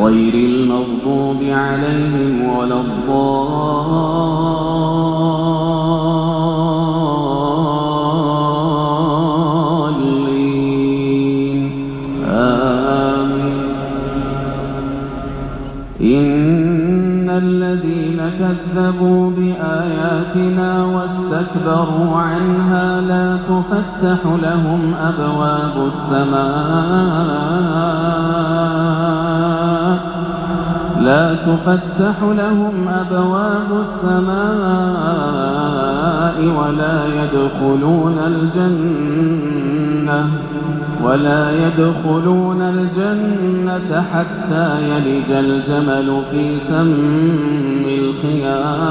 غير المغضوب عليهم ولا الضالين. آمين. إن الذين كذبوا بآياتنا واستكبروا عنها لا تفتح لهم أبواب السماء. لا تفتح لهم أبواب السماء ولا يدخلون الجنة ولا يدخلون الجنة حتى يلج الجمل في سم الخياط.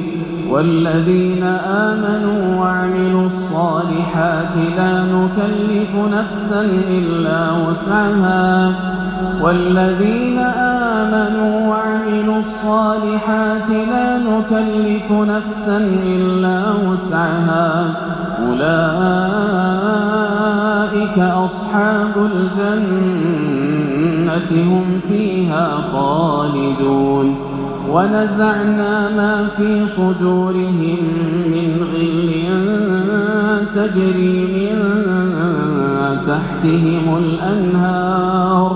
والذين آمنوا وعملوا الصالحات لا نكلف نفسا إلا وسعها. والذين آمنوا وعملوا الصالحات لا نكلف نفسا إلا وسعها. أولئك أصحاب الجنة هم فيها خالدون. ونزعنا ما في صدورهم من غل تجري من تحتهم الأنهار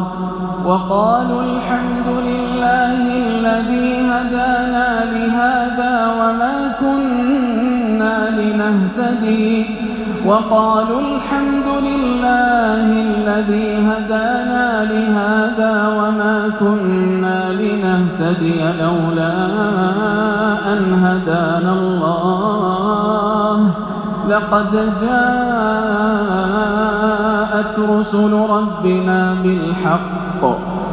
وقالوا الحمد لله الذي هدانا لهذا وما كنا لنهتدي وقالوا الحمد لله الذي هدانا لهذا وما كنا لنهتدي لولا أن هدانا الله. لقد جاءت رسل ربنا بالحق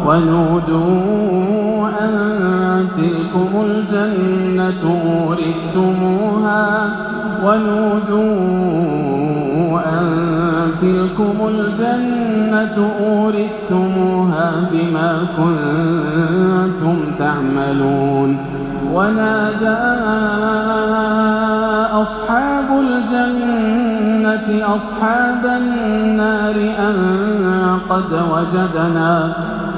ونودوا أن تلكم الجنة أورثتموها ونودوا أن تلكم الجنة أورثتموها بما كنتم تعملون ونادى أصحاب الجنة أصحاب النار أن قد وجدنا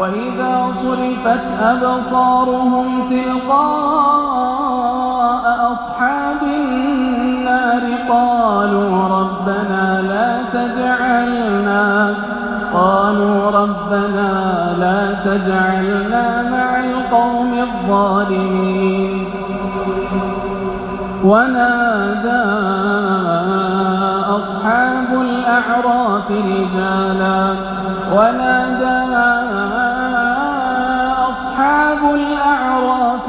وإذا صرفت أبصارهم تلقاء أصحاب النار قالوا ربنا لا تجعلنا قالوا ربنا لا تجعلنا مع القوم الظالمين. ونادى أصحاب الأعراف رجالا ونادى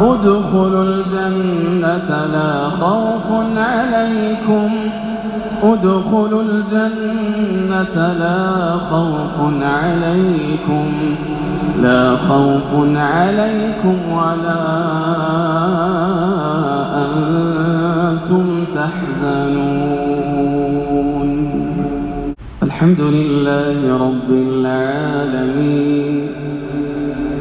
ادخلوا الجنة لا خوف عليكم. ادخلوا الجنة لا خوف عليكم. لا خوف عليكم ولا أنتم تحزنون. الحمد لله رب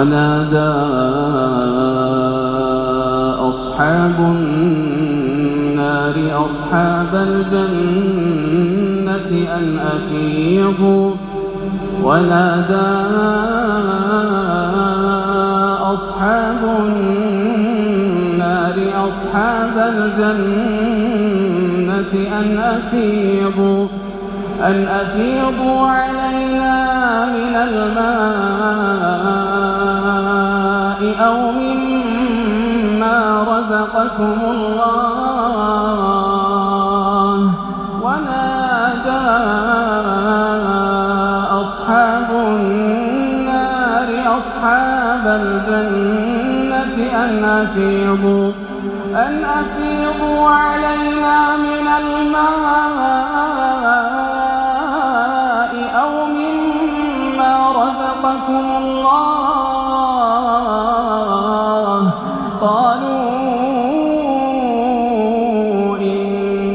ونادى أصحاب النار أصحاب الجنة أن أفيضوا. ونادى أصحاب النار أصحاب الجنة أن أفيضوا. أن أفيضوا علينا من الماء. أو مما رزقكم الله ونادى أصحاب النار أصحاب الجنة أن أفيضوا أن أفيضوا علينا من الماء أو مما رزقكم الله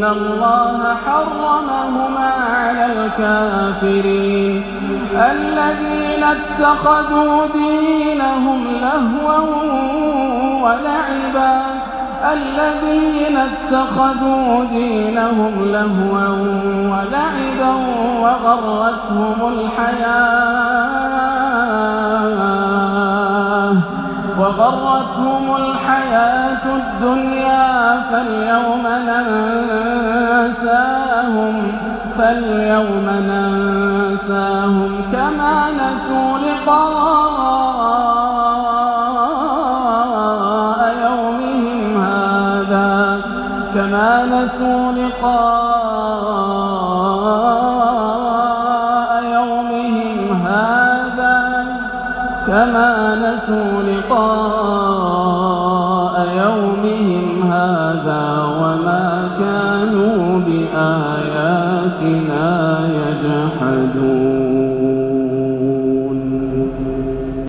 إن الله حرمهما على الكافرين. الذين اتخذوا دينهم لهوا ولعبا. الذين اتخذوا دينهم لهوا ولعبا وغرتهم الحياة. وغرتهم الحياة الدنيا فاليوم ننساهم فاليوم ننساهم كما نسوا لقاء يومهم هذا كما نسوا لقاء كما نسوا لقاء يومهم هذا وما